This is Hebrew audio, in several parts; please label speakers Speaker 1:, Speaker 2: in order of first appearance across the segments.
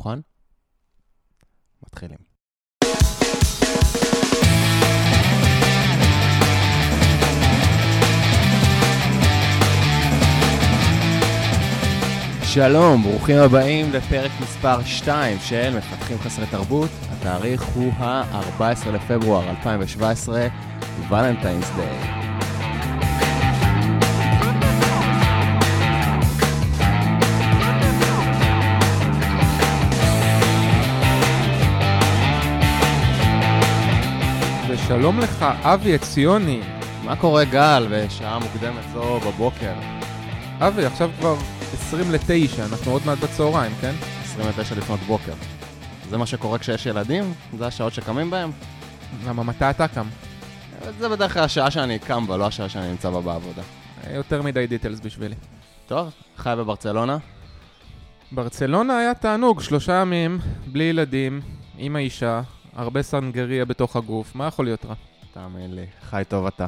Speaker 1: מוכן? מתחילים. שלום, ברוכים הבאים לפרק מספר 2 של מפתחים חסרי תרבות. התאריך הוא ה-14 לפברואר 2017, ולנטיינס דיי.
Speaker 2: ושלום לך, אבי עציוני.
Speaker 1: מה קורה גל בשעה מוקדמת זו בבוקר?
Speaker 2: אבי, עכשיו כבר 20 ל-9, אנחנו עוד מעט בצהריים, כן?
Speaker 1: 29 לפנות בוקר. זה מה שקורה כשיש ילדים? זה השעות שקמים בהם?
Speaker 2: למה, מתי אתה קם?
Speaker 1: זה בדרך כלל השעה שאני קם בה, לא השעה שאני נמצא בה בעבודה.
Speaker 2: יותר מדי דיטלס בשבילי.
Speaker 1: טוב, חי בברצלונה?
Speaker 2: ברצלונה היה תענוג, שלושה ימים, בלי ילדים, עם האישה, הרבה סנגריה בתוך הגוף, מה יכול להיות רע?
Speaker 1: תאמין לי, חי טוב אתה.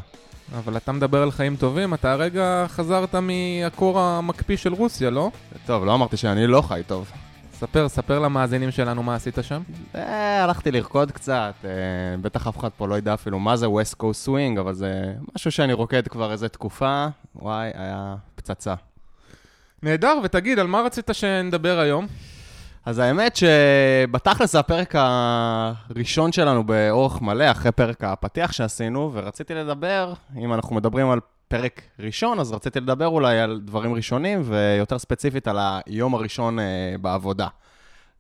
Speaker 2: אבל אתה מדבר על חיים טובים, אתה הרגע חזרת מהקור המקפיא של רוסיה, לא?
Speaker 1: טוב, לא אמרתי שאני לא חי טוב.
Speaker 2: ספר, ספר למאזינים שלנו מה עשית שם.
Speaker 1: אה, הלכתי לרקוד קצת, אה, בטח אף אחד פה לא ידע אפילו מה זה West Coast Swing, אבל זה משהו שאני רוקד כבר איזה תקופה, וואי, היה פצצה.
Speaker 2: נהדר, ותגיד, על מה רצית שנדבר היום?
Speaker 1: אז האמת שבתכלס זה הפרק הראשון שלנו באורך מלא, אחרי פרק הפתיח שעשינו, ורציתי לדבר, אם אנחנו מדברים על פרק ראשון, אז רציתי לדבר אולי על דברים ראשונים, ויותר ספציפית על היום הראשון אה, בעבודה.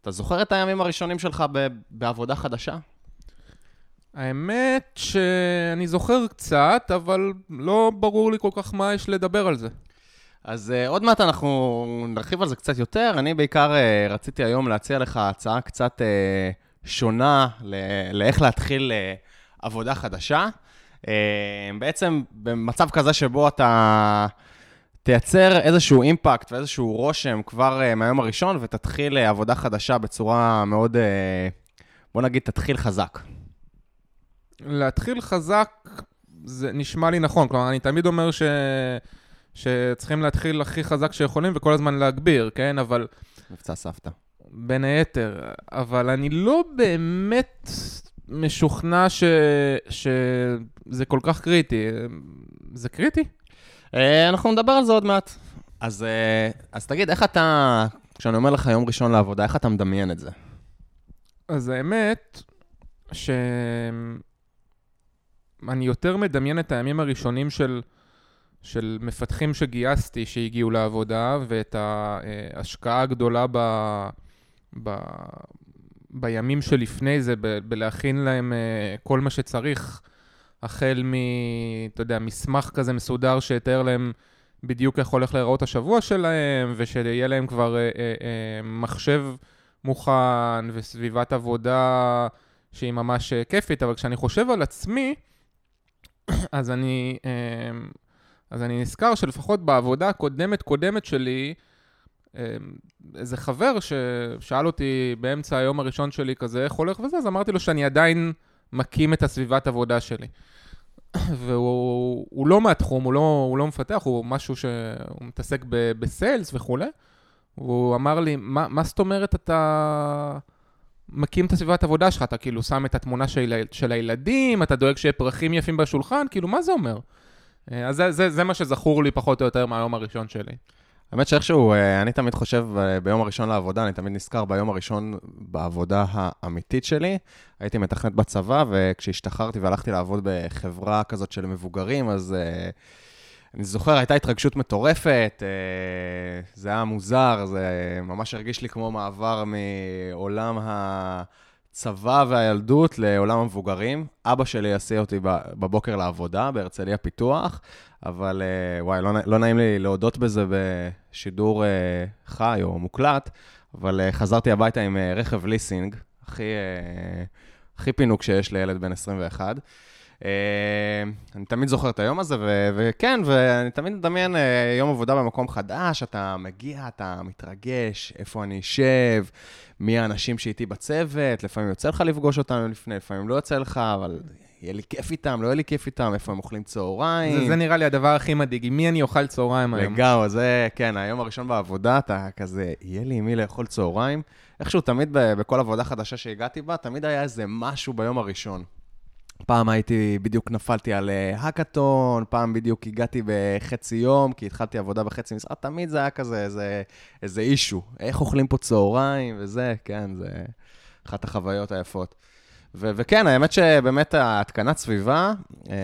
Speaker 1: אתה זוכר את הימים הראשונים שלך ב- בעבודה חדשה?
Speaker 2: האמת שאני זוכר קצת, אבל לא ברור לי כל כך מה יש לדבר על זה.
Speaker 1: אז uh, עוד מעט אנחנו נרחיב על זה קצת יותר. אני בעיקר uh, רציתי היום להציע לך הצעה קצת uh, שונה ל- לאיך להתחיל uh, עבודה חדשה. Uh, בעצם במצב כזה שבו אתה תייצר איזשהו אימפקט ואיזשהו רושם כבר uh, מהיום הראשון ותתחיל uh, עבודה חדשה בצורה מאוד, uh, בוא נגיד, תתחיל חזק.
Speaker 2: להתחיל חזק זה נשמע לי נכון, כלומר, אני תמיד אומר ש... שצריכים להתחיל הכי חזק שיכולים וכל הזמן להגביר, כן? אבל...
Speaker 1: מבצע סבתא.
Speaker 2: בין היתר, אבל אני לא באמת משוכנע ש... שזה כל כך קריטי. זה קריטי?
Speaker 1: אה, אנחנו נדבר על זה עוד מעט. אז, אה, אז תגיד, איך אתה, כשאני אומר לך יום ראשון לעבודה, איך אתה מדמיין את זה?
Speaker 2: אז האמת, שאני יותר מדמיין את הימים הראשונים של... של מפתחים שגייסתי שהגיעו לעבודה, ואת ההשקעה הגדולה ב, ב, בימים שלפני זה, ב, בלהכין להם אה, כל מה שצריך, החל מ... אתה יודע, מסמך כזה מסודר שיתאר להם בדיוק איך הולך להיראות השבוע שלהם, ושיהיה להם כבר אה, אה, מחשב מוכן וסביבת עבודה שהיא ממש כיפית, אבל כשאני חושב על עצמי, אז אני... אז אני נזכר שלפחות בעבודה הקודמת-קודמת שלי, אמ, איזה חבר ששאל אותי באמצע היום הראשון שלי כזה, איך הולך וזה, אז אמרתי לו שאני עדיין מקים את הסביבת עבודה שלי. והוא לא מהתחום, הוא לא, הוא לא מפתח, הוא משהו שהוא מתעסק בסיילס וכולי. והוא אמר לי, מה, מה זאת אומרת אתה מקים את הסביבת עבודה שלך? אתה כאילו שם את התמונה של, של הילדים, אתה דואג שיהיה פרחים יפים בשולחן? כאילו, מה זה אומר? אה, אז זה, זה, זה מה שזכור לי פחות או יותר מהיום הראשון שלי.
Speaker 1: האמת שאיכשהו, אה, אני תמיד חושב אה, ביום הראשון לעבודה, אני תמיד נזכר ביום הראשון בעבודה האמיתית שלי. הייתי מתכנת בצבא, וכשהשתחררתי והלכתי לעבוד בחברה כזאת של מבוגרים, אז אני זוכר, הייתה התרגשות מטורפת, זה היה מוזר, זה ממש הרגיש לי כמו מעבר מעולם ה... הצבא והילדות לעולם המבוגרים. אבא שלי הסיע אותי בבוקר לעבודה בהרצליה פיתוח, אבל אה, וואי, לא, לא נעים לי להודות בזה בשידור אה, חי או מוקלט, אבל אה, חזרתי הביתה עם רכב ליסינג, הכי, הכי פינוק שיש לילד בן 21. אני תמיד זוכר את היום הזה, ו- וכן, ואני תמיד מדמיין יום עבודה במקום חדש, אתה מגיע, אתה מתרגש, איפה אני אשב, מי האנשים שאיתי בצוות, לפעמים יוצא לך לפגוש אותנו לפני, לפעמים לא יוצא לך, אבל יהיה לי כיף איתם, לא יהיה לי כיף איתם, איפה הם אוכלים צהריים.
Speaker 2: זה, זה נראה לי הדבר הכי מדאיג, עם מי אני אוכל צהריים היום.
Speaker 1: לגמרי, זה, כן, היום הראשון בעבודה, אתה כזה, יהיה לי עם מי לאכול צהריים. איכשהו תמיד ב- בכל עבודה חדשה שהגעתי בה, תמיד היה איזה משהו ביום הראשון. פעם הייתי, בדיוק נפלתי על אה, האקתון, פעם בדיוק הגעתי בחצי יום, כי התחלתי עבודה בחצי משרד, תמיד זה היה כזה איזה, איזה אישו. איך אוכלים פה צהריים וזה, כן, זה אחת החוויות היפות. ו- וכן, האמת שבאמת ההתקנת סביבה, אה,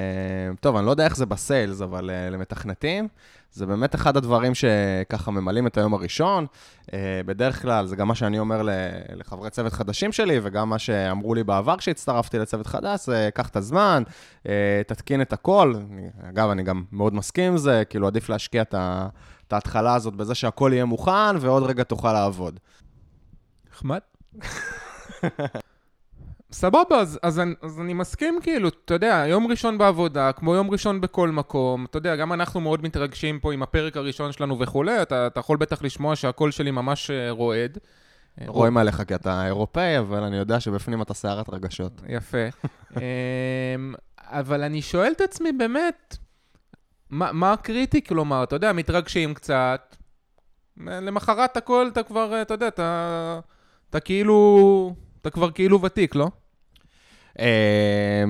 Speaker 1: טוב, אני לא יודע איך זה בסיילס, אבל אה, למתכנתים, זה באמת אחד הדברים שככה ממלאים את היום הראשון. אה, בדרך כלל, זה גם מה שאני אומר לחברי צוות חדשים שלי, וגם מה שאמרו לי בעבר כשהצטרפתי לצוות חדש, זה קח את הזמן, אה, תתקין את הכל. אגב, אני גם מאוד מסכים עם זה, כאילו עדיף להשקיע את ה- את ההתחלה הזאת בזה שהכל יהיה מוכן, ועוד רגע תוכל לעבוד.
Speaker 2: נחמד. סבבה, אז, אז, אני, אז אני מסכים, כאילו, אתה יודע, יום ראשון בעבודה, כמו יום ראשון בכל מקום, אתה יודע, גם אנחנו מאוד מתרגשים פה עם הפרק הראשון שלנו וכולי, אתה, אתה יכול בטח לשמוע שהקול שלי ממש אה, רועד. אה,
Speaker 1: רואים עליך כי אתה אירופאי, אבל אני יודע שבפנים אתה סערת רגשות.
Speaker 2: יפה. אמ, אבל אני שואל את עצמי באמת, מה, מה הקריטי? כלומר, אתה יודע, מתרגשים קצת, למחרת הכל אתה כבר, אתה יודע, אתה, אתה כאילו, אתה כבר כאילו ותיק, לא?
Speaker 1: אה,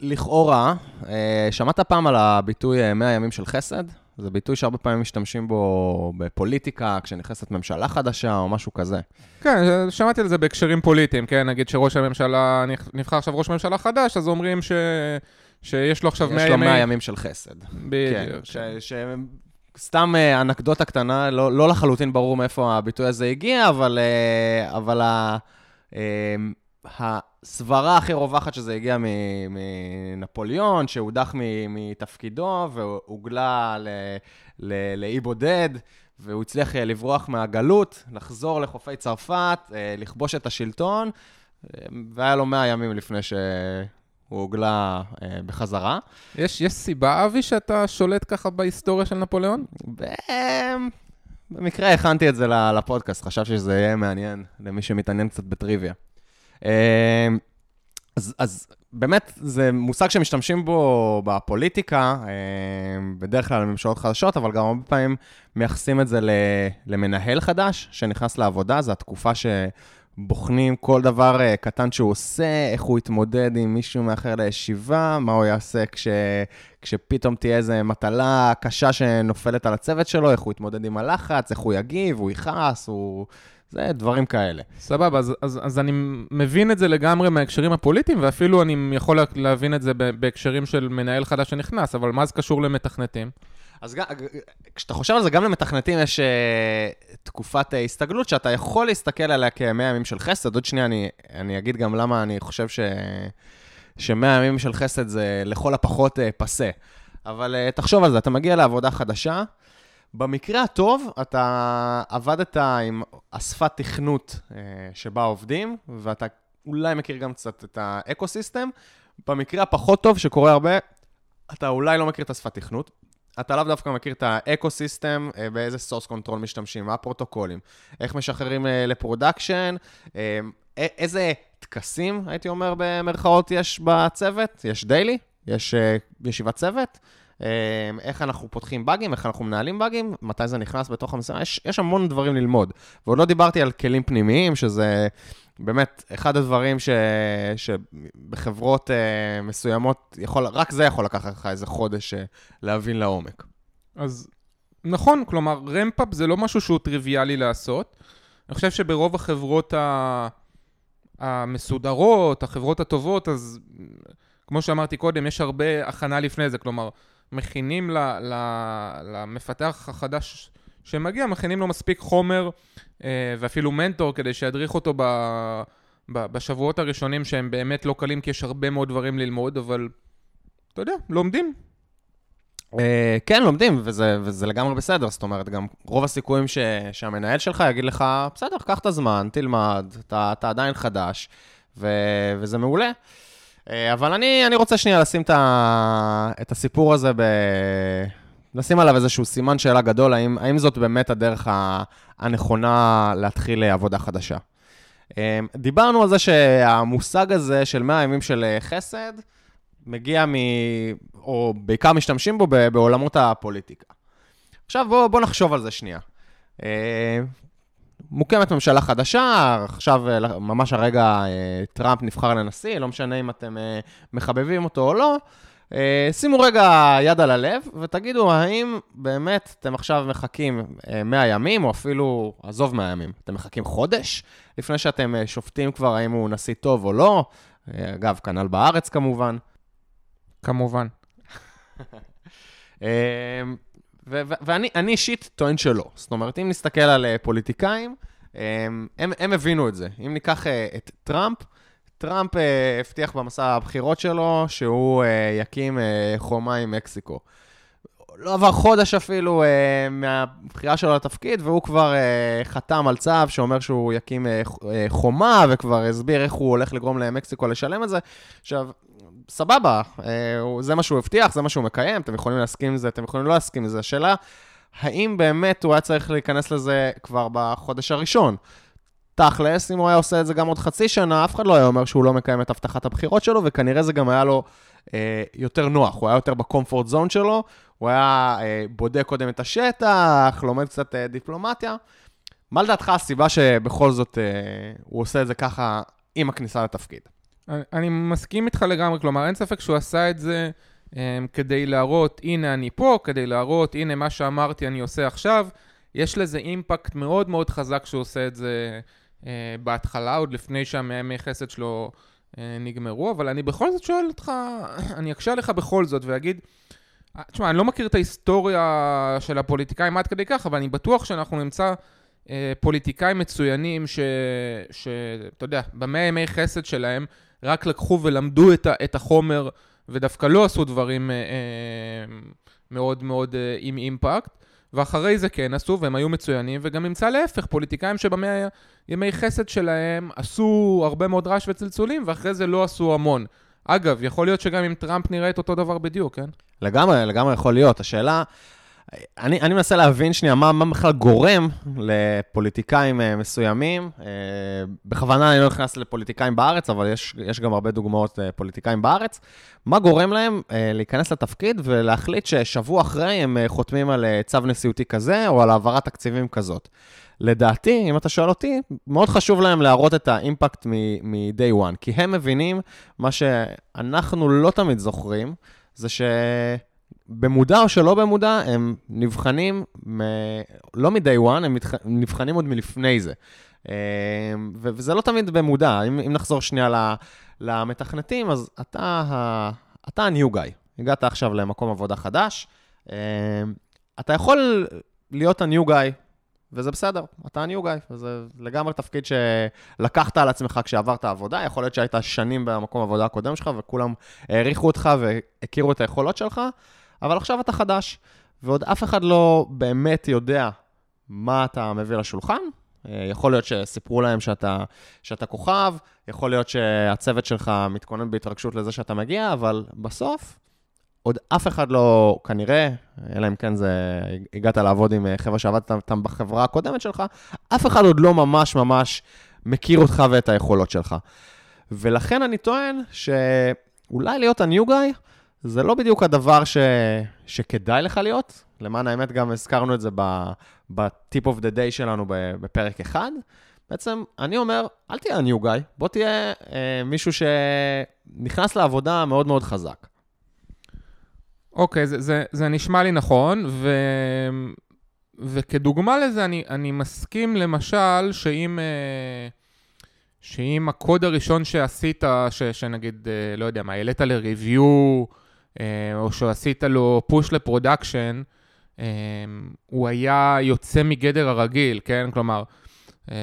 Speaker 1: לכאורה, אה, שמעת פעם על הביטוי אה, 100 ימים של חסד? זה ביטוי שהרבה פעמים משתמשים בו בפוליטיקה, כשנכנסת ממשלה חדשה או משהו כזה.
Speaker 2: כן, שמעתי על זה בהקשרים פוליטיים, כן? נגיד שראש הממשלה, נבחר עכשיו ראש ממשלה חדש, אז אומרים ש... שיש לו עכשיו 100
Speaker 1: יש
Speaker 2: ימי...
Speaker 1: לו 100 ימים של חסד. כן,
Speaker 2: בדיוק.
Speaker 1: ש... ש... סתם אה, אנקדוטה קטנה, לא, לא לחלוטין ברור מאיפה הביטוי הזה הגיע, אבל, אה, אבל ה... אה, הסברה הכי רווחת שזה הגיע מנפוליאון, שהודח מתפקידו והוגלה לאי בודד, והוא הצליח אה, לברוח מהגלות, לחזור לחופי צרפת, אה, לכבוש את השלטון, אה, והיה לו 100 ימים לפני שהוא הוגלה אה, בחזרה.
Speaker 2: יש, יש סיבה, אבי, שאתה שולט ככה בהיסטוריה של נפוליאון?
Speaker 1: ו- במקרה הכנתי את זה לפודקאסט, חשבתי שזה יהיה מעניין למי שמתעניין קצת בטריוויה. אה, אז, אז באמת, זה מושג שמשתמשים בו בפוליטיקה, אה, בדרך כלל לממשלות חדשות, אבל גם הרבה פעמים מייחסים את זה למנהל חדש שנכנס לעבודה, זו התקופה שבוחנים כל דבר אה, קטן שהוא עושה, איך הוא יתמודד עם מישהו מאחר לישיבה, מה הוא יעשה כש, כשפתאום תהיה איזו מטלה קשה שנופלת על הצוות שלו, איך הוא יתמודד עם הלחץ, איך הוא יגיב, הוא יכעס, הוא... זה דברים כאלה.
Speaker 2: סבבה, אז, אז, אז אני מבין את זה לגמרי מההקשרים הפוליטיים, ואפילו אני יכול להבין את זה בהקשרים של מנהל חדש שנכנס, אבל מה זה קשור למתכנתים?
Speaker 1: אז גם, כשאתה חושב על זה, גם למתכנתים יש uh, תקופת uh, הסתגלות שאתה יכול להסתכל עליה כ-100 ימים של חסד. עוד שנייה אני, אני אגיד גם למה אני חושב ש... ש-100 ימים של חסד זה לכל הפחות uh, פסה. אבל uh, תחשוב על זה, אתה מגיע לעבודה חדשה, במקרה הטוב, אתה עבדת עם השפת תכנות uh, שבה עובדים, ואתה אולי מכיר גם קצת את האקו-סיסטם. במקרה הפחות טוב, שקורה הרבה, אתה אולי לא מכיר את השפת תכנות. אתה לאו דווקא מכיר את ה ecosystem, אה, באיזה source control משתמשים, מה הפרוטוקולים, איך משחררים אה, ל production, אה, איזה טקסים, הייתי אומר במרכאות, יש בצוות, יש daily, יש ישיבת צוות, איך אנחנו פותחים באגים, איך אנחנו מנהלים באגים, מתי זה נכנס בתוך המשימה, יש, יש המון דברים ללמוד. ועוד לא דיברתי על כלים פנימיים, שזה באמת אחד הדברים ש, שבחברות uh, מסוימות, יכול, רק זה יכול לקחת לך איזה חודש uh, להבין לעומק.
Speaker 2: אז נכון, כלומר, רמפאפ זה לא משהו שהוא טריוויאלי לעשות. אני חושב שברוב החברות ה... המסודרות, החברות הטובות, אז כמו שאמרתי קודם, יש הרבה הכנה לפני זה, כלומר, מכינים ל, ל, למפתח החדש שמגיע, מכינים לו מספיק חומר אה, ואפילו מנטור כדי שידריך אותו ב, ב, בשבועות הראשונים שהם באמת לא קלים, כי יש הרבה מאוד דברים ללמוד, אבל אתה יודע, לומדים.
Speaker 1: אה, כן, לומדים, וזה, וזה לגמרי בסדר, זאת אומרת, גם רוב הסיכויים ש, שהמנהל שלך יגיד לך, בסדר, קח את הזמן, תלמד, אתה, אתה עדיין חדש, ו, וזה מעולה. אבל אני, אני רוצה שנייה לשים את, הסיפור הזה, ב, לשים עליו איזשהו סימן שאלה גדול, האם, האם זאת באמת הדרך הנכונה להתחיל עבודה חדשה. דיברנו על זה שהמושג הזה של 100 ימים של חסד, מגיע מ... או בעיקר משתמשים בו בעולמות הפוליטיקה. עכשיו בואו בוא נחשוב על זה שנייה. אה, מוקמת ממשלה חדשה, עכשיו אה, ממש הרגע אה, טראמפ נבחר לנשיא, לא משנה אם אתם מחבבים אותו או לא. שימו רגע יד על הלב ותגידו, האם באמת אתם עכשיו מחכים 100 ימים, או אפילו, עזוב 100 ימים, אתם מחכים חודש לפני שאתם שופטים כבר האם הוא נשיא טוב או לא? אגב, כנ"ל בארץ כמובן.
Speaker 2: כמובן.
Speaker 1: ואני אישית טוען שלא. זאת אומרת, אם נסתכל על אה, פוליטיקאים, הם, הם, הם הבינו את זה. אם ניקח אה, את טראמפ, טראמפ אה, הבטיח במסע הבחירות שלו שהוא יקים חומה עם מקסיקו. לא עבר חודש אפילו uh, מהבחירה שלו לתפקיד, והוא כבר uh, חתם על צו שאומר שהוא יקים uh, חומה, וכבר הסביר איך הוא הולך לגרום למקסיקו לשלם את זה. עכשיו, סבבה, אה, זה מה שהוא הבטיח, זה מה שהוא מקיים, אתם יכולים להסכים עם זה, אתם יכולים לא להסכים עם זה. השאלה, האם באמת הוא היה צריך להיכנס לזה כבר בחודש הראשון? תכלס, אם הוא היה עושה את זה גם עוד חצי שנה, אף אחד לא היה אומר שהוא לא מקיים את הבטחת הבחירות שלו, וכנראה זה גם היה לו אה, יותר נוח, הוא היה יותר בקומפורט זון שלו, הוא היה אה, בודק קודם את השטח, לומד קצת אה, דיפלומטיה. מה לדעתך הסיבה שבכל זאת אה, הוא עושה את זה ככה עם הכניסה לתפקיד?
Speaker 2: אני מסכים איתך לגמרי, כלומר, אין ספק שהוא עשה את זה um, כדי להראות, הנה אני פה, כדי להראות, הנה מה שאמרתי אני עושה עכשיו. יש לזה אימפקט מאוד מאוד חזק שהוא עושה את זה uh, בהתחלה, עוד לפני שהמאמי חסד שלו uh, נגמרו, אבל אני בכל זאת שואל אותך, אני אקשה עליך בכל זאת ואגיד, תשמע, אני לא מכיר את ההיסטוריה של הפוליטיקאים עד כדי כך, אבל אני בטוח שאנחנו נמצא פוליטיקאים מצוינים, שאתה יודע, במאה ימי חסד שלהם, רק לקחו ולמדו את, את החומר, ודווקא לא עשו דברים אה, אה, מאוד מאוד אה, עם אימפקט. ואחרי זה כן עשו, והם היו מצוינים, וגם נמצא להפך, פוליטיקאים שבמאה ימי חסד שלהם עשו הרבה מאוד רעש וצלצולים, ואחרי זה לא עשו המון. אגב, יכול להיות שגם עם טראמפ נראה את אותו דבר בדיוק, כן?
Speaker 1: לגמרי, לגמרי יכול להיות. השאלה... אני, אני מנסה להבין שנייה מה, מה בכלל גורם לפוליטיקאים uh, מסוימים. Uh, בכוונה אני לא נכנס לפוליטיקאים בארץ, אבל יש, יש גם הרבה דוגמאות uh, פוליטיקאים בארץ. מה גורם להם uh, להיכנס לתפקיד ולהחליט ששבוע אחרי הם uh, חותמים על uh, צו נשיאותי כזה או על העברת תקציבים כזאת? לדעתי, אם אתה שואל אותי, מאוד חשוב להם להראות את האימפקט מ-day one, כי הם מבינים מה שאנחנו לא תמיד זוכרים, זה ש... במודע או שלא במודע, הם נבחנים, מ... לא מ-day one, הם מתח... נבחנים עוד מלפני זה. אה, וזה לא תמיד במודע. אם, אם נחזור שנייה למתכנתים, אז אתה, ה... אתה ה-new guy. הגעת עכשיו למקום עבודה חדש, אה, אתה יכול להיות ה-new guy, וזה בסדר, אתה ה-new guy, וזה לגמרי תפקיד שלקחת על עצמך כשעברת עבודה, יכול להיות שהיית שנים במקום העבודה הקודם שלך, וכולם העריכו אותך והכירו את היכולות שלך, אבל עכשיו אתה חדש, ועוד אף אחד לא באמת יודע מה אתה מביא לשולחן. אה, יכול להיות שסיפרו להם שאתה, שאתה כוכב, יכול להיות שהצוות שלך מתכונן בהתרגשות לזה שאתה מגיע, אבל בסוף, עוד אף אחד לא, כנראה, אלא אם כן זה, הגעת לעבוד עם חבר'ה שעבדת איתם בחברה הקודמת שלך, אף אחד עוד לא ממש ממש מכיר אותך ואת היכולות שלך. ולכן אני טוען שאולי להיות ה-new guy, זה לא בדיוק הדבר ש... שכדאי לך להיות. למען האמת, גם הזכרנו את זה ב-tip of the day שלנו בפרק אחד. בעצם, אני אומר, אל תהיה ה-new guy, בוא תהיה אה, מישהו שנכנס לעבודה מאוד מאוד חזק.
Speaker 2: אוקיי, okay, זה, זה, זה נשמע לי נכון, ו... וכדוגמה לזה, אני, אני מסכים למשל שאם... אה, שאם הקוד הראשון שעשית, ש, שנגיד, אה, לא יודע מה, העלית אה, או שעשית לו push ל production, אה, הוא היה יוצא מגדר הרגיל, כן? כלומר, אה,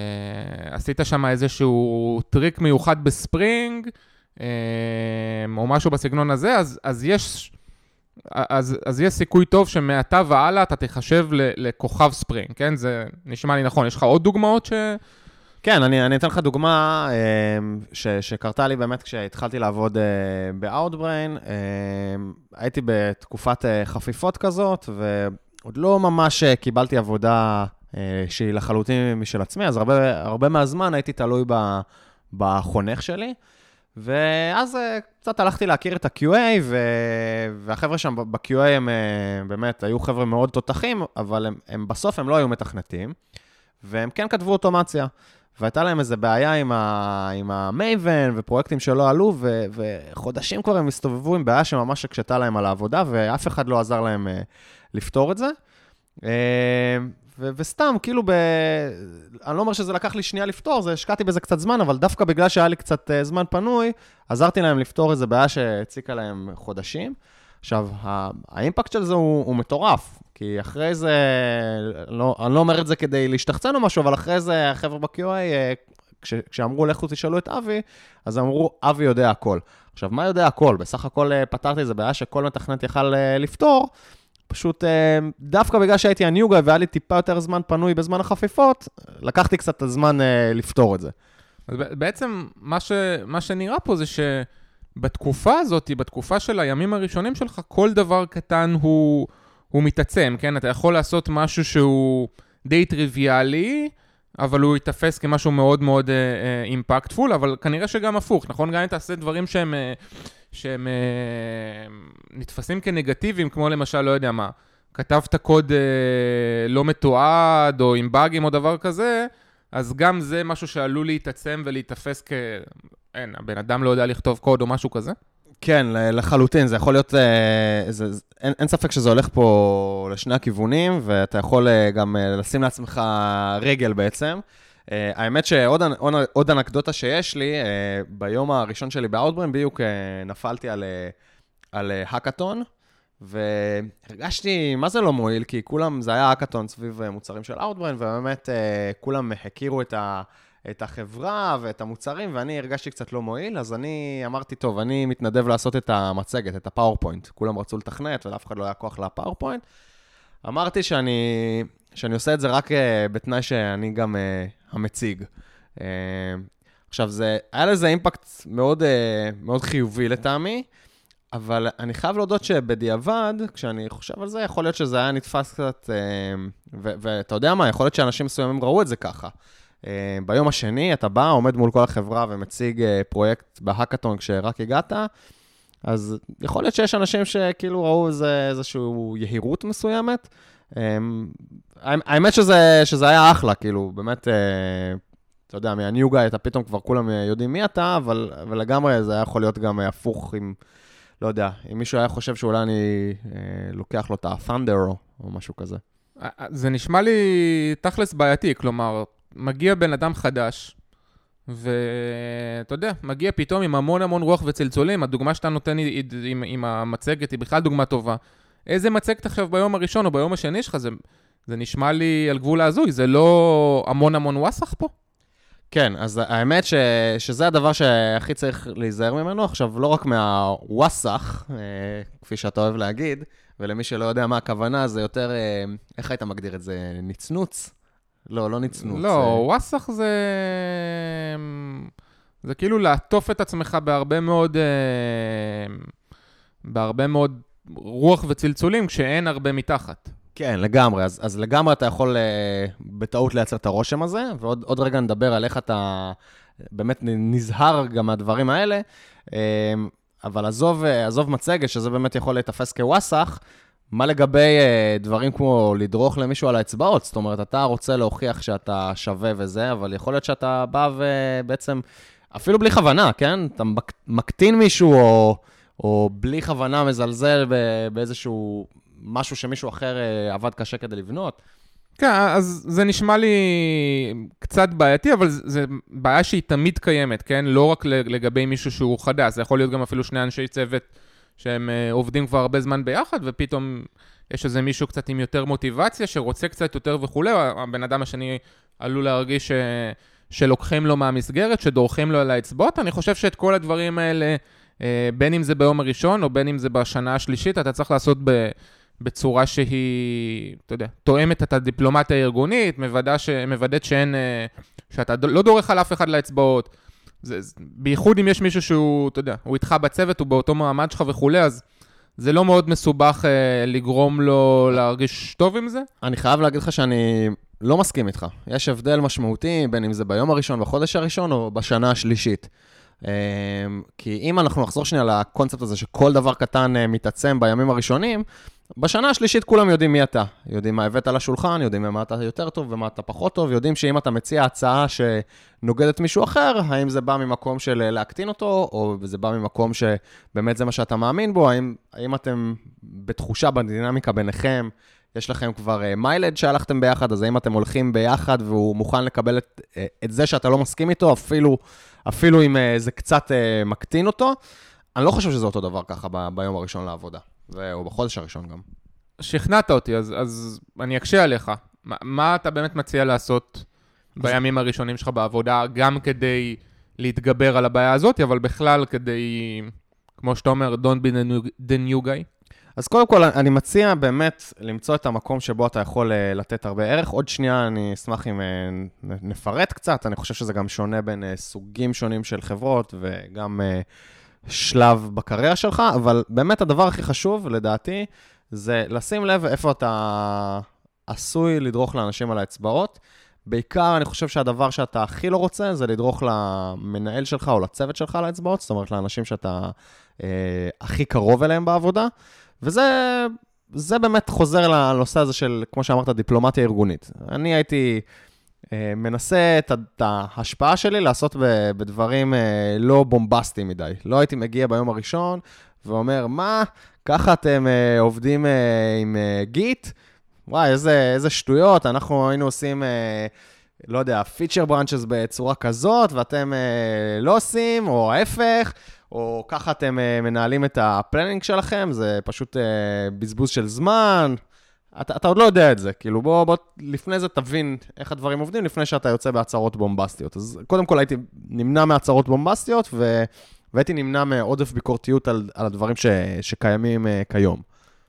Speaker 2: עשית שם איזשהו טריק מיוחד ב Spring, או משהו בסגנון הזה, אז, אז יש... אז, אז יש סיכוי טוב שמעתה והלאה אתה תיחשב לכוכב Spring, כן? זה נשמע לי נכון. יש לך עוד דוגמאות ש...
Speaker 1: כן, אני, אני אתן לך דוגמה אמ, ש, שקרתה לי באמת כשהתחלתי לעבוד אה, ב-Outbrain. אמ, הייתי בתקופת אה, חפיפות כזאת, ועוד לא ממש אה, קיבלתי עבודה שהיא לחלוטין משל עצמי, אז הרבה, הרבה מהזמן הייתי תלוי בחונך שלי. ואז קצת הלכתי להכיר את ה-QA. והחבר'ה שם ב-QA הם באמת היו חבר'ה מאוד תותחים, אבל הם, הם בסוף הם לא היו מתכנתים, והם כן כתבו אוטומציה. והייתה להם איזה בעיה עם, ה... עם המייבן ופרויקטים שלא עלו, ו... וחודשים כבר הם הסתובבו עם בעיה שממש הקשתה להם על העבודה, ואף אחד לא עזר להם uh, לפתור את זה. Uh, ו- וסתם, כאילו, ב... אני לא אומר שזה לקח לי שנייה לפתור, זה השקעתי בזה קצת זמן, אבל דווקא בגלל שהיה לי קצת uh, זמן פנוי, עזרתי להם לפתור איזו בעיה שהציקה להם חודשים. עכשיו, האימפקט של זה הוא, הוא מטורף, כי אחרי זה, לא, אני לא אומר את זה כדי להשתחצן או משהו, אבל אחרי זה החבר'ה ב-QA, אה, כש, כשאמרו לכו תשאלו את אבי, אז אמרו, אבי יודע הכל. עכשיו, מה יודע הכל? בסך הכל אה, פתרתי איזה בעיה שכל מתכנת יכל אה, לפתור, פשוט דווקא בגלל שהייתי הניוגה והיה לי טיפה יותר זמן פנוי בזמן החפיפות, לקחתי קצת את הזמן לפתור את זה.
Speaker 2: אז בעצם מה, ש, מה שנראה פה זה ש... בתקופה הזאת, בתקופה של הימים הראשונים שלך, כל דבר קטן הוא, הוא מתעצם, כן? אתה יכול לעשות משהו שהוא די טריוויאלי, אבל הוא ייתפס כמשהו מאוד מאוד אימפקטפול, uh, uh, אבל כנראה שגם הפוך, נכון? גם אם תעשה דברים שהם, uh, שהם uh, נתפסים כנגטיביים, כמו למשל, לא יודע מה, כתבת קוד uh, לא מתועד, או עם באגים או דבר כזה, אז גם זה משהו שעלול להתעצם ולהיתפס כ... אין, הבן אדם לא יודע לכתוב קוד או משהו כזה?
Speaker 1: כן, לחלוטין, זה יכול להיות, אה, זה, אין, אין ספק שזה הולך פה לשני הכיוונים, ואתה יכול אה, גם אה, לשים לעצמך רגל בעצם. האמת שעוד עוד אנקדוטה שיש לי, ביום הראשון שלי ב Outbrain, בדיוק נפלתי על, על האקתון, והרגשתי, מה זה לא מועיל? כי כולם, זה היה האקתון סביב מוצרים של Outbrain, ובאמת כולם הכירו את ה... את החברה ואת המוצרים, ואני הרגשתי קצת לא מועיל, אז אני אמרתי, טוב, אני מתנדב לעשות את המצגת, את ה PowerPoint. כולם רצו לתכנת ולאף אחד לא היה כוח ל PowerPoint. אמרתי שאני, שאני עושה את זה רק uh, בתנאי שאני גם uh, המציג. Uh, עכשיו, זה, היה לזה אימפקט מאוד, uh, מאוד חיובי לטעמי, אבל אני חייב להודות שבדיעבד, כשאני חושב על זה, יכול להיות שזה היה נתפס קצת, uh, ואתה יודע מה, יכול להיות שאנשים מסוימים ראו את זה ככה. אה, ביום השני אתה בא, עומד מול כל החברה ומציג אה, פרויקט בהאקתון כשרק הגעת, אז יכול להיות שיש אנשים שכאילו ראו איזה, איזושהי יהירות מסוימת. אה, האמת שזה, שזה היה אחלה, כאילו, באמת, אתה יודע, מהניו גאי, אתה פתאום כבר כולם יודעים מי אתה, אבל, אבל לגמרי זה היה יכול להיות גם הפוך אם, לא יודע, אם מישהו היה חושב שאולי אני לוקח לו את ה-Thunder או משהו כזה.
Speaker 2: זה נשמע לי תכלס בעייתי, כלומר, מגיע בן אדם חדש, ואתה יודע, מגיע פתאום עם המון המון רוח וצלצולים, הדוגמה שאתה נותן עם, עם, המצגת היא בכלל דוגמה טובה. איזה מצגת עכשיו ביום הראשון או ביום השני שלך, זה, זה נשמע לי על גבול ההזוי, זה לא המון המון וואסאח פה?
Speaker 1: כן, אז האמת ש, שזה הדבר שהכי צריך להיזהר ממנו. עכשיו, לא רק מהוואסאח, אה, כפי שאתה אוהב להגיד, ולמי שלא יודע מה הכוונה, זה יותר, אה, איך היית מגדיר את זה? נצנוץ? לא, לא נצנוץ.
Speaker 2: לא, וואסאח זה... זה כאילו לעטוף את עצמך בהרבה מאוד... אה, בהרבה מאוד רוח וצלצולים כשאין הרבה מתחת.
Speaker 1: כן, לגמרי. אז, אז לגמרי אתה יכול uh, בטעות לייצר את הרושם הזה, ועוד רגע נדבר על איך אתה באמת נזהר גם מהדברים האלה. Uh, אבל עזוב, עזוב מצגת, שזה באמת יכול להיתפס כוואסאח, מה לגבי uh, דברים כמו לדרוך למישהו על האצבעות? זאת אומרת, אתה רוצה להוכיח שאתה שווה וזה, אבל יכול להיות שאתה בא ובעצם, אפילו בלי כוונה, כן? אתה מקטין מישהו, או, או בלי כוונה מזלזל באיזשהו משהו שמישהו אחר uh, עבד קשה כדי לבנות.
Speaker 2: כן, אז זה נשמע לי קצת בעייתי, אבל זו בעיה שהיא תמיד קיימת, כן? לא רק לגבי מישהו שהוא חדש, זה יכול להיות גם אפילו שני אנשי צוות. שהם uh, עובדים כבר הרבה זמן ביחד, ופתאום יש איזה מישהו קצת עם יותר מוטיבציה, שרוצה קצת יותר וכולי, הבן אדם השני עלול להרגיש ש... שלוקחים לו מהמסגרת, שדורכים לו על האצבעות. אני חושב שאת כל הדברים האלה, uh, בין אם זה ביום הראשון או בין אם זה בשנה השלישית, אתה צריך לעשות ב... בצורה שהיא, אתה יודע, תואמת את הדיפלומטיה הארגונית, מוודאת שאין, אה, שאתה לא דורך על אף אחד לאצבעות, זה, בייחוד אם יש מישהו שהוא, אתה יודע, הוא איתך בצוות, הוא באותו מעמד שלך וכולי, אז זה לא מאוד מסובך אה, לגרום לו להרגיש טוב עם זה.
Speaker 1: אני חייב להגיד לך שאני לא מסכים איתך. יש הבדל משמעותי בין אם זה ביום הראשון, בחודש הראשון, או בשנה השלישית. כי אם אנחנו נחזור שנייה לקונספט הזה שכל דבר קטן אה, מתעצם בימים הראשונים, בשנה השלישית כולם יודעים מי אתה. יודעים מה הבאת לשולחן, יודעים מה אתה יותר טוב ומה אתה פחות טוב, יודעים שאם אתה מציע הצעה שנוגדת מישהו אחר, האם זה בא ממקום של אה, להקטין אותו, או זה בא ממקום שבאמת זה מה שאתה מאמין בו, האם, האם אתם בתחושה, בדינמיקה ביניכם, יש לכם כבר מיילד uh, שהלכתם ביחד, אז האם אתם הולכים ביחד והוא מוכן לקבל את, uh, את זה שאתה לא מסכים איתו, אפילו, אפילו אם uh, זה קצת מקטין אותו? אני לא חושב שזה אותו דבר ככה ב- ביום הראשון לעבודה, או בחודש הראשון גם.
Speaker 2: שכנעת אותי, אז, אז אני אקשה עליך. מה, מה אתה באמת מציע לעשות בימים הראשונים שלך בעבודה, גם כדי להתגבר על הבעיה הזאת, אבל בכלל כדי, כמו שאתה אומר, Don't be the new, the new guy?
Speaker 1: אז קודם כל, אני מציע באמת למצוא את המקום שבו אתה יכול אה, לתת הרבה ערך. עוד שנייה, אני אשמח אם אה, נפרט קצת, אני חושב שזה גם שונה בין אה, סוגים שונים של חברות וגם שלב בקריירה שלך, אבל באמת הדבר הכי חשוב, לדעתי, זה לשים לב איפה אתה עשוי לדרוך לאנשים על האצבעות. בעיקר, אני חושב שהדבר שאתה הכי לא רוצה זה לדרוך למנהל שלך או לצוות שלך על האצבעות, זאת אומרת, לאנשים שאתה אה, הכי קרוב אליהם בעבודה. וזה זה באמת חוזר לנושא הזה של, כמו שאמרת, דיפלומטיה ארגונית. אני הייתי מנסה את, ההשפעה שלי לעשות בדברים אה, לא בומבסטיים מדי. לא הייתי מגיע ביום הראשון ואומר, מה, ככה אתם אה, עובדים אה, עם אה, Git? וואי, איזה, איזה שטויות, אנחנו היינו עושים... אה, לא יודע, feature branches בצורה כזאת, ואתם אה, לא עושים, או ההפך, או ככה אתם מנהלים את ה planning שלכם, זה פשוט בזבוז של זמן. אתה, אתה עוד לא יודע את זה, כאילו בוא, בוא לפני זה תבין איך הדברים עובדים, לפני שאתה יוצא בהצהרות בומבסטיות. אז קודם כל הייתי נמנע מהצהרות בומבסטיות, ו, והייתי נמנע מעודף ביקורתיות על, על הדברים ש, שקיימים אה, כיום.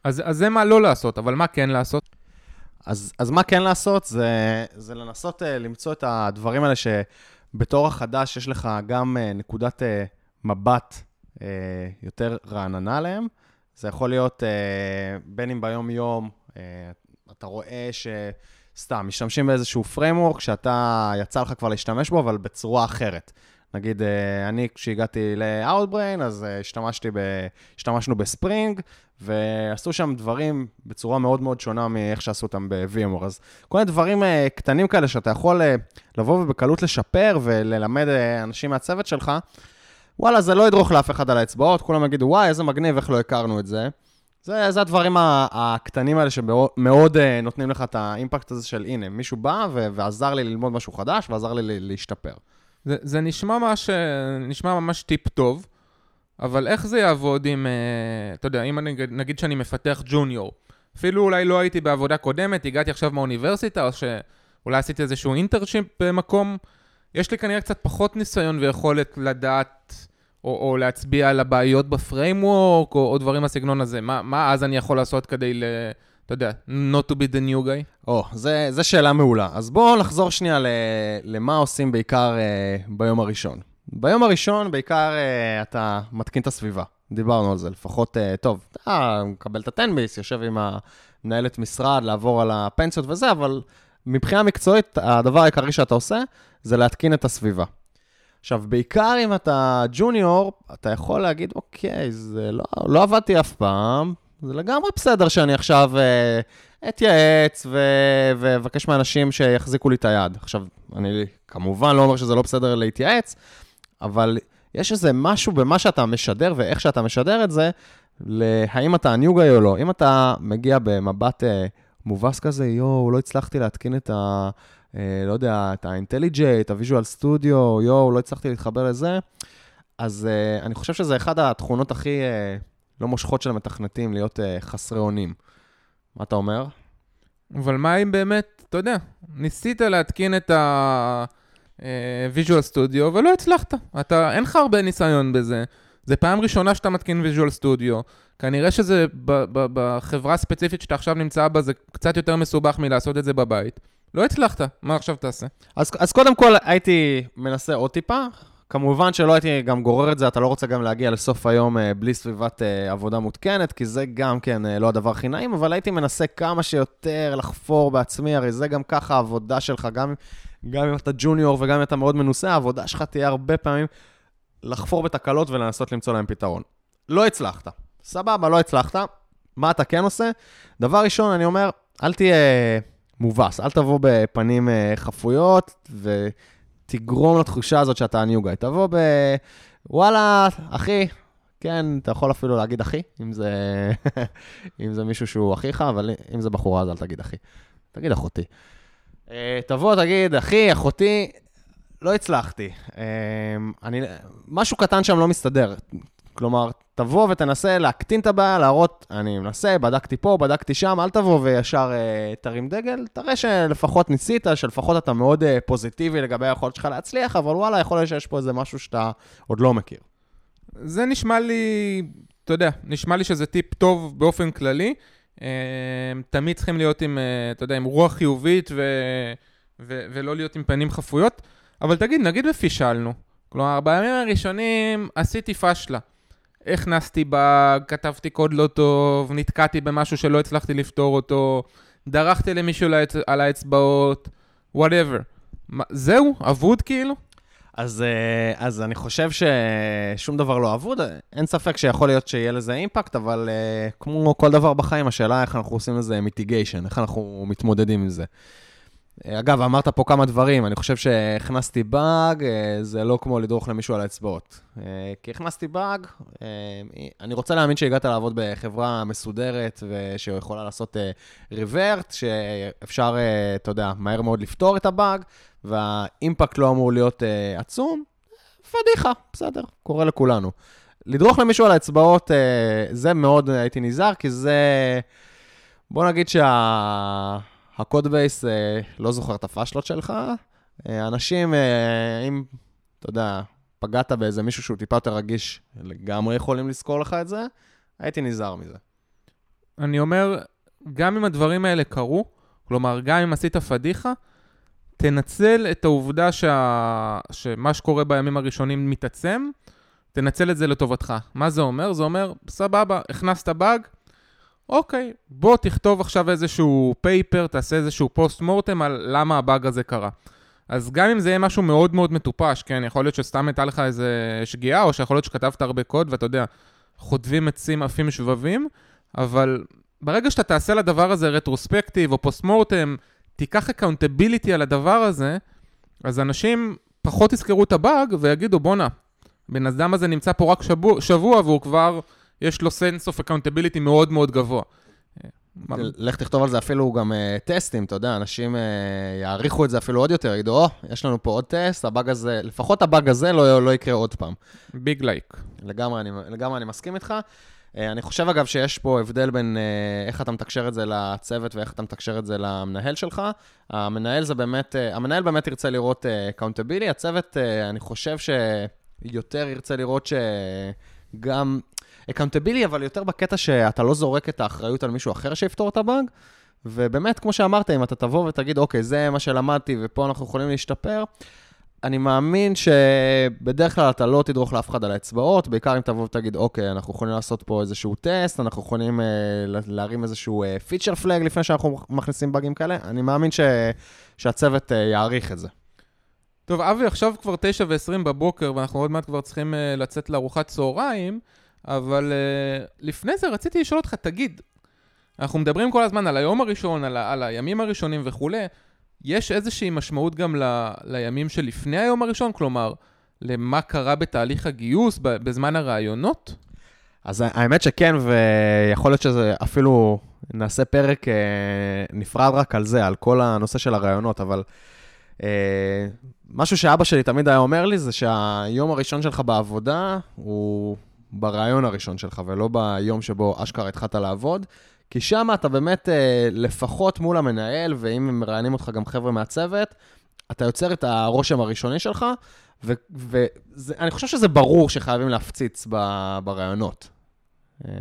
Speaker 2: אז, אז זה מה לא לעשות, אבל מה כן לעשות?
Speaker 1: אז, אז מה כן לעשות? זה, זה לנסות אה, למצוא את הדברים האלה שבתור החדש יש לך גם אה, נקודת... אה, מבט אה, יותר רעננה עליהם. זה יכול להיות אה, בין אם ביום-יום, אתה רואה שסתם, משתמשים באיזשהו framework שאתה, יצא לך כבר להשתמש בו, אבל בצורה אחרת. נגיד, אה, אני, כשהגעתי ל-Outbrain, אז אה, השתמשתי ב, השתמשנו בספרינג, ועשו שם דברים בצורה מאוד מאוד שונה מאיך שעשו אותם ב-VMware. אז כל מיני דברים אה, קטנים כאלה שאתה יכול לבוא ובקלות לשפר וללמד אנשים מהצוות שלך, וואלה, זה לא ידרוך לאף אחד על האצבעות, כולם יגידו, וואי, איזה מגניב, איך לא הכרנו את זה. זה, זה הדברים הקטנים האלה שמאוד uh, נותנים לך את האימפקט הזה של, הנה, מישהו בא ו- ועזר לי ללמוד משהו חדש, ועזר לי להשתפר.
Speaker 2: זה, זה נשמע, ממש, נשמע ממש טיפ טוב, אבל איך זה יעבוד אם, uh, אתה יודע, אם אני, נגיד שאני מפתח ג'וניור, אפילו אולי לא הייתי בעבודה קודמת, הגעתי עכשיו מהאוניברסיטה, או שאולי עשיתי איזשהו אינטרשיפ במקום, יש לי כנראה קצת פחות ניסיון ויכולת לדעת או, או להצביע על הבעיות בפריימוורק, או, או דברים בסגנון הזה. מה, מה אז אני יכול לעשות כדי ל... אתה יודע, not to be the new guy?
Speaker 1: או, oh, זו שאלה מעולה. אז בואו נחזור שנייה ל, למה עושים בעיקר uh, ביום הראשון. ביום הראשון בעיקר uh, אתה מתקין את הסביבה. דיברנו על זה, לפחות, uh, טוב, אתה מקבל את הטנביס, יושב עם המנהלת משרד, לעבור על הפנסיות וזה, אבל מבחינה מקצועית, הדבר העיקרי שאתה עושה זה להתקין את הסביבה. עכשיו, בעיקר אם אתה ג'וניור, אתה יכול להגיד, אוקיי, זה לא, לא עבדתי אף פעם, זה לגמרי בסדר שאני עכשיו אה, אתייעץ ואבקש מאנשים שיחזיקו לי את היד. עכשיו, אני כמובן לא אומר שזה לא בסדר להתייעץ, אבל יש איזה משהו במה שאתה משדר ואיך שאתה משדר את זה, להאם אתה הניוגאי או לא. אם אתה מגיע במבט אה, מובס כזה, יואו, לא הצלחתי להתקין את ה... אה, לא יודע, את את ה-Visual Studio, יואו, לא הצלחתי להתחבר לזה. אז אה, אני חושב שזה אחת התכונות הכי אה, לא מושכות של המתכנתים, להיות אה, חסרי אונים. מה אתה אומר?
Speaker 2: אבל מה אם באמת, אתה יודע, ניסית להתקין את ה-Visual אה, Studio ולא הצלחת. אתה, אין לך הרבה ניסיון בזה. זה פעם ראשונה שאתה מתקין Visual Studio. כנראה שזה בחברה הספציפית שאתה עכשיו נמצא בה, זה קצת יותר מסובך מלעשות את זה בבית. לא הצלחת, מה עכשיו תעשה?
Speaker 1: אז, אז קודם כל הייתי מנסה עוד טיפה. כמובן שלא הייתי גם גורר את זה, אתה לא רוצה גם להגיע לסוף היום אה, בלי סביבת אה, עבודה מותקנת, כי זה גם כן אה, לא הדבר הכי נעים, אבל הייתי מנסה כמה שיותר לחפור בעצמי, הרי זה גם ככה העבודה שלך, גם, גם אם אתה ג'וניור וגם אם אתה מאוד מנוסה, העבודה שלך תהיה הרבה פעמים לחפור בתקלות ולנסות למצוא להם פתרון. לא הצלחת. סבבה, לא הצלחת. מה אתה כן עושה? דבר ראשון, אני אומר, אל תהיה מובס, אל תבוא בפנים אה, חפויות ותגרום לתחושה הזאת שאתה ניו גיא. תבוא ב... וואלה, אחי, כן, אתה יכול אפילו להגיד אחי, אם זה, אם זה מישהו שהוא אחיך, אבל אם זה בחורה אז אל תגיד אחי. תגיד אחותי. אה, תבוא, תגיד, אחי, אחותי, לא הצלחתי. אה, אני, משהו קטן שם לא מסתדר. כלומר, תבוא ותנסה להקטין את הבעיה, להראות, אני מנסה, בדקתי פה, בדקתי שם, אל תבוא וישר אה, תרים דגל, תראה שלפחות ניסית, שלפחות אתה מאוד אה, פוזיטיבי לגבי היכולת שלך להצליח, אבל וואלה, יכול להיות שיש פה איזה משהו שאתה עוד לא מכיר.
Speaker 2: זה נשמע לי, אתה יודע, נשמע לי שזה טיפ טוב באופן כללי. אה, תמיד צריכים להיות עם, אה, אתה יודע, עם רוח חיובית ו, ו, ולא להיות עם פנים חפויות. אבל תגיד, נגיד ופישלנו. כלומר, בימים הראשונים עשיתי פשלה. הכנסתי באג, כתבתי קוד לא טוב, נתקעתי במשהו שלא הצלחתי לפתור אותו, דרכתי למישהו לאצ... על האצבעות, whatever. זהו? אבוד כאילו?
Speaker 1: אז, אה, אז אני חושב ששום דבר לא אבוד, אין ספק שיכול להיות שיהיה לזה impact, אבל אה, כמו כל דבר בחיים, השאלה איך אנחנו עושים לזה mitigation, איך אנחנו מתמודדים עם זה. אגב, אמרת פה כמה דברים, אני חושב שהכנסתי באג, אה, זה לא כמו לדרוך למישהו על האצבעות. אה, כי הכנסתי באג, אה, אני רוצה להאמין שהגעת לעבוד בחברה מסודרת ושיכולה לעשות ריברט, שאפשר, אתה יודע, מהר מאוד לפתור את הבאג, והאימפקט לא אמור להיות עצום. פדיחה, בסדר, קורה לכולנו. לדרוך למישהו על האצבעות, זה מאוד הייתי נזהר, כי זה... בוא נגיד שה... הקוד בייס אה, לא זוכר את הפאשלות שלך. אה, אנשים, אה, אם, אתה יודע, פגעת באיזה מישהו שהוא טיפה יותר רגיש, לגמרי יכולים לזכור לך את זה, הייתי נזהר מזה.
Speaker 2: אני אומר, גם אם הדברים האלה קרו, כלומר, גם אם עשית פדיחה, תנצל את העובדה שה... שמה שקורה בימים הראשונים מתעצם, תנצל את זה לטובתך. מה זה אומר? זה אומר, סבבה, הכנסת באג, אוקיי, בוא תכתוב עכשיו איזשהו paper, תעשה איזשהו post mortem על למה הבאג הזה קרה. אז גם אם זה יהיה משהו מאוד מאוד מטופש, כן, יכול להיות שסתם הייתה לך איזה שגיאה, או שיכול להיות שכתבת הרבה קוד, ואתה יודע, חוטבים עצים עפים שבבים, אבל ברגע שאתה תעשה לדבר הזה retrospective או post mortem, תיקח accountability על הדבר הזה, אז אנשים פחות יזכרו את הבאג ויגידו, בואנה, בן אדם הזה נמצא פה רק שבוע, שבוע והוא כבר... יש לו sense of accountability מאוד מאוד גבוה.
Speaker 1: לך תכתוב על זה אפילו גם אה, טסטים, אתה יודע, אנשים אה, יעריכו את זה אפילו עוד יותר, יגידו, או, יש לנו פה עוד טסט, הבאג הזה, לפחות הבאג הזה לא, לא יקרה עוד פעם.
Speaker 2: big like.
Speaker 1: לגמרי, אני מסכים איתך. אה, אני חושב, אגב, שיש פה הבדל בין איך אתה מתקשר את זה לצוות ואיך אתה מתקשר את זה למנהל שלך. המנהל זה באמת, המנהל באמת ירצה לראות accountability, הצוות, אני חושב שיותר ירצה לראות שגם... accountability, אבל יותר בקטע שאתה לא זורק את האחריות על מישהו אחר שיפתור את הבאג. ובאמת, כמו שאמרת, אם אתה תבוא ותגיד, אוקיי, זה מה שלמדתי ופה אנחנו יכולים להשתפר, אני מאמין שבדרך כלל אתה לא תדרוך לאף אחד על האצבעות, בעיקר אם תבוא ותגיד, אוקיי, אנחנו יכולים לעשות פה איזשהו טסט, אנחנו יכולים אה, להרים איזשהו feature flag לפני שאנחנו מכניסים באגים כאלה, אני מאמין ש... שהצוות אה, יעריך את זה.
Speaker 2: טוב, אבי, עכשיו כבר 9 ו-20 בבוקר, ואנחנו עוד מעט כבר צריכים אה, לצאת לארוחת צהריים. אבל uh, לפני זה רציתי לשאול אותך, תגיד, אנחנו מדברים כל הזמן על היום הראשון, על, על הימים הראשונים וכולי, יש איזושהי משמעות גם ל, לימים שלפני היום הראשון? כלומר, למה קרה בתהליך הגיוס, בזמן הראיונות?
Speaker 1: אז האמת שכן, ויכול להיות שזה אפילו, נעשה פרק אה, נפרד רק על זה, על כל הנושא של הראיונות, אבל אה, משהו שאבא שלי תמיד היה אומר לי, זה שהיום הראשון שלך בעבודה הוא ברעיון הראשון שלך, ולא ביום שבו אשכרה התחלת לעבוד, כי שם אתה באמת, אה, לפחות מול המנהל, ואם הם מראיינים אותך גם חבר'ה מהצוות, אתה יוצר את הרושם הראשוני שלך, ואני חושב שזה ברור שחייבים להפציץ ברעיונות. אה,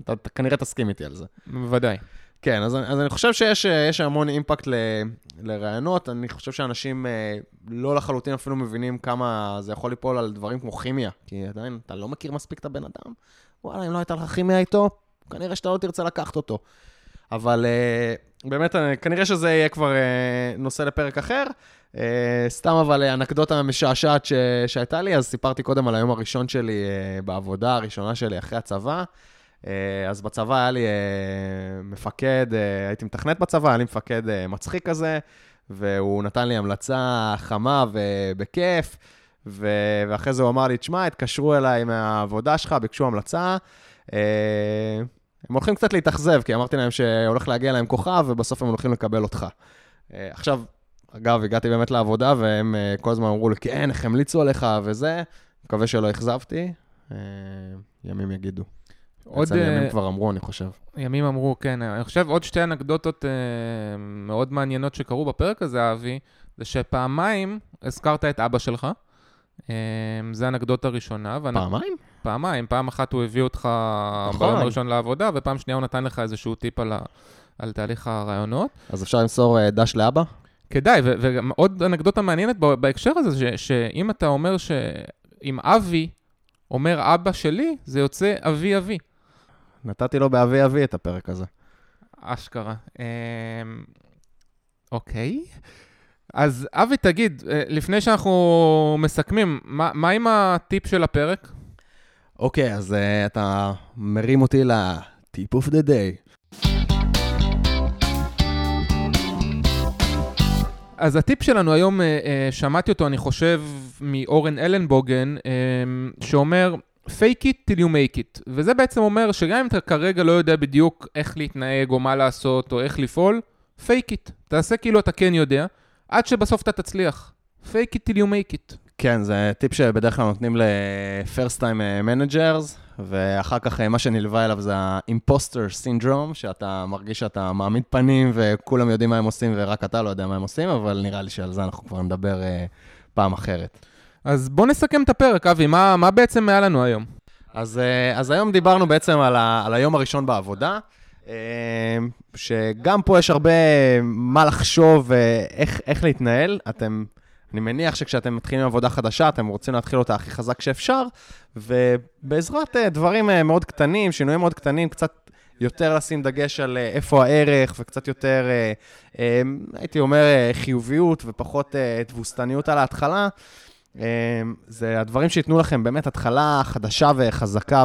Speaker 1: אתה, אתה כנראה תסכים איתי על זה.
Speaker 2: בוודאי.
Speaker 1: כן, אז, אז אני חושב שיש המון אימפקט ל, לרעיונות. אני חושב שאנשים אה, לא לחלוטין אפילו מבינים כמה זה יכול ליפול על דברים כמו כימיה, כי עדיין אתה לא מכיר מספיק את הבן אדם. וואלה, אם לא הייתה לך כימיה איתו, כנראה שאתה לא תרצה לקחת אותו. אבל, אה, באמת, אה, כנראה שזה יהיה כבר אה, נושא לפרק אחר. אה, סתם אבל אה, אנקדוטה משעשעת ש... שהייתה לי, אז סיפרתי קודם על היום הראשון שלי אה, בעבודה הראשונה שלי אחרי הצבא. אה, אז בצבא היה לי אה, מפקד, אה, הייתי מתכנת בצבא, היה לי מפקד מצחיק כזה, והוא נתן לי המלצה חמה ובכיף, ו... ואחרי זה הוא אמר לי, תשמע, התקשרו אליי מהעבודה שלך, ביקשו המלצה. הם הולכים קצת להתאכזב, כי אמרתי להם שהולך להגיע להם כוכב, ובסוף הם הולכים לקבל אותך. עכשיו, אגב, הגעתי באמת לעבודה, והם כל הזמן אמרו לי, כן, איך המליצו עליך וזה. מקווה שלא אכזבתי. ימים יגידו.
Speaker 2: עוד...
Speaker 1: בעצם
Speaker 2: אה,
Speaker 1: ימים כבר אמרו, אני חושב.
Speaker 2: ימים אמרו, כן. אני חושב עוד שתי אנקדוטות אה, מאוד מעניינות שקרו בפרק הזה, אבי, זה שפעמיים הזכרת את אבא שלך. אה, זה אנקדוטה ראשונה. ואנ...
Speaker 1: פעמיים?
Speaker 2: פעמיים. פעם אחת הוא הביא אותך
Speaker 1: נכון.
Speaker 2: ביום הראשון לעבודה, ופעם שנייה הוא נתן לך איזשהו טיפ על, ה... על תהליך הרעיונות.
Speaker 1: אז אפשר למסור אה, דש לאבא?
Speaker 2: כדאי, ו- וגם עוד אנקדוטה מעניינת בהקשר הזה, ש- שאם אתה אומר שאם אבי אומר אבא שלי, זה יוצא אבי אבי.
Speaker 1: נתתי לו באבי אבי את הפרק הזה.
Speaker 2: אשכרה. אמ, אוקיי. אז אבי, תגיד, אה, לפני שאנחנו מסכמים, מה, מה עם הטיפ של הפרק?
Speaker 1: אוקיי, אז uh, אתה מרים אותי ל-tip of the day.
Speaker 2: אז הטיפ שלנו היום, אה, אה, שמעתי אותו, אני חושב, מאורן אלנבוגן, אה, שאומר, fake it till you make it. וזה בעצם אומר שגם אם אתה כרגע לא יודע בדיוק איך להתנהג, או מה לעשות, או איך לפעול, fake it. תעשה כאילו אתה כן יודע, עד שבסוף אתה תצליח. fake it till you make it.
Speaker 1: כן, זה טיפ שבדרך כלל נותנים ל-first time אה, managers, ואחר כך אה, מה שנלווה אליו זה ה-imposter syndrome, שאתה מרגיש שאתה מעמיד פנים וכולם יודעים מה הם עושים ורק אתה לא יודע מה הם עושים, אבל נראה לי שעל זה אנחנו כבר נדבר אה, פעם אחרת.
Speaker 2: אז בוא נסכם את הפרק, אבי, מה, מה בעצם היה לנו היום?
Speaker 1: אז, אה, אז היום דיברנו בעצם על, ה, על היום הראשון בעבודה, אה, שגם פה יש הרבה מה לחשוב ואיך איך להתנהל. אתם, אני מניח שכשאתם מתחילים עבודה חדשה, אתם רוצים להתחיל אותה הכי חזק שאפשר, ובעזרת אה, דברים אה, מאוד קטנים, שינויים מאוד קטנים, קצת יותר לשים דגש על אה, איפה הערך, וקצת יותר, אה, אה, הייתי אומר, אה, חיוביות ופחות אה, תבוסתניות על ההתחלה. אמ, זה הדברים שייתנו לכם באמת התחלה חדשה וחזקה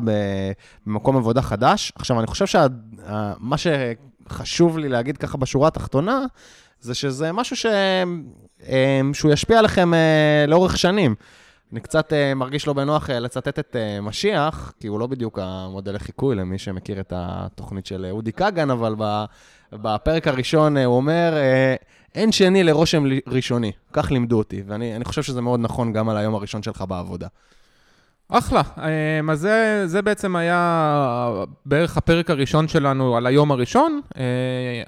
Speaker 1: במקום עבודה חדש. עכשיו, אני חושב שמה שחשוב לי להגיד ככה בשורה התחתונה, זה שזה משהו ש... אמ, שהוא ישפיע עליכם אה, לאורך שנים. אני קצת אה, מרגיש לא בנוח אה, לצטט את משיח, כי הוא לא בדיוק המודל לחיקוי למי שמכיר את התוכנית של אודי כגן, אבל בפרק הראשון הוא אומר, אין שני לרושם ראשוני, כך לימדו אותי, ואני אני חושב שזה מאוד נכון גם על היום הראשון שלך בעבודה.
Speaker 2: אחלה. אמ, אז זה, זה בעצם היה בערך הפרק הראשון שלנו על היום הראשון. אה,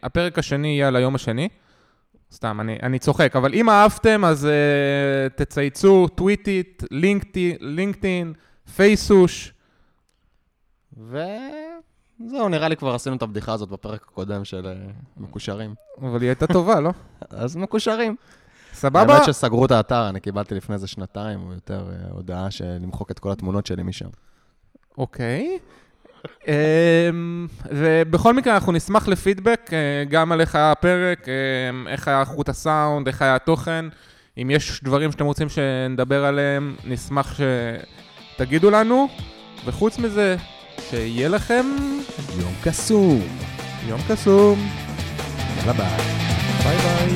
Speaker 2: הפרק השני יהיה על היום השני. סתם, אני, אני צוחק. אבל אם אהבתם, אז uh, תצייצו טוויטית, לינקדאין, פייסוש.
Speaker 1: וזהו, נראה לי כבר עשינו את הבדיחה הזאת בפרק הקודם של אה, מקושרים.
Speaker 2: אבל היא הייתה טובה, לא?
Speaker 1: אז מקושרים.
Speaker 2: סבבה?
Speaker 1: האמת שסגרו את האתר, אני קיבלתי לפני איזה שנתיים, או יותר אה, הודעה של למחוק את כל התמונות שלי משם.
Speaker 2: אוקיי. אמ, ובכל מקרה, אנחנו נשמח לפידבק, אה, גם על איך היה הפרק, איך היה איכות הסאונד, איך היה התוכן. אם יש דברים שאתם רוצים שנדבר עליהם, נשמח שתגידו לנו. וחוץ מזה, שיהיה לכם
Speaker 1: יום קסום.
Speaker 2: יום קסום.
Speaker 1: יאללה ביי.
Speaker 2: ביי ביי.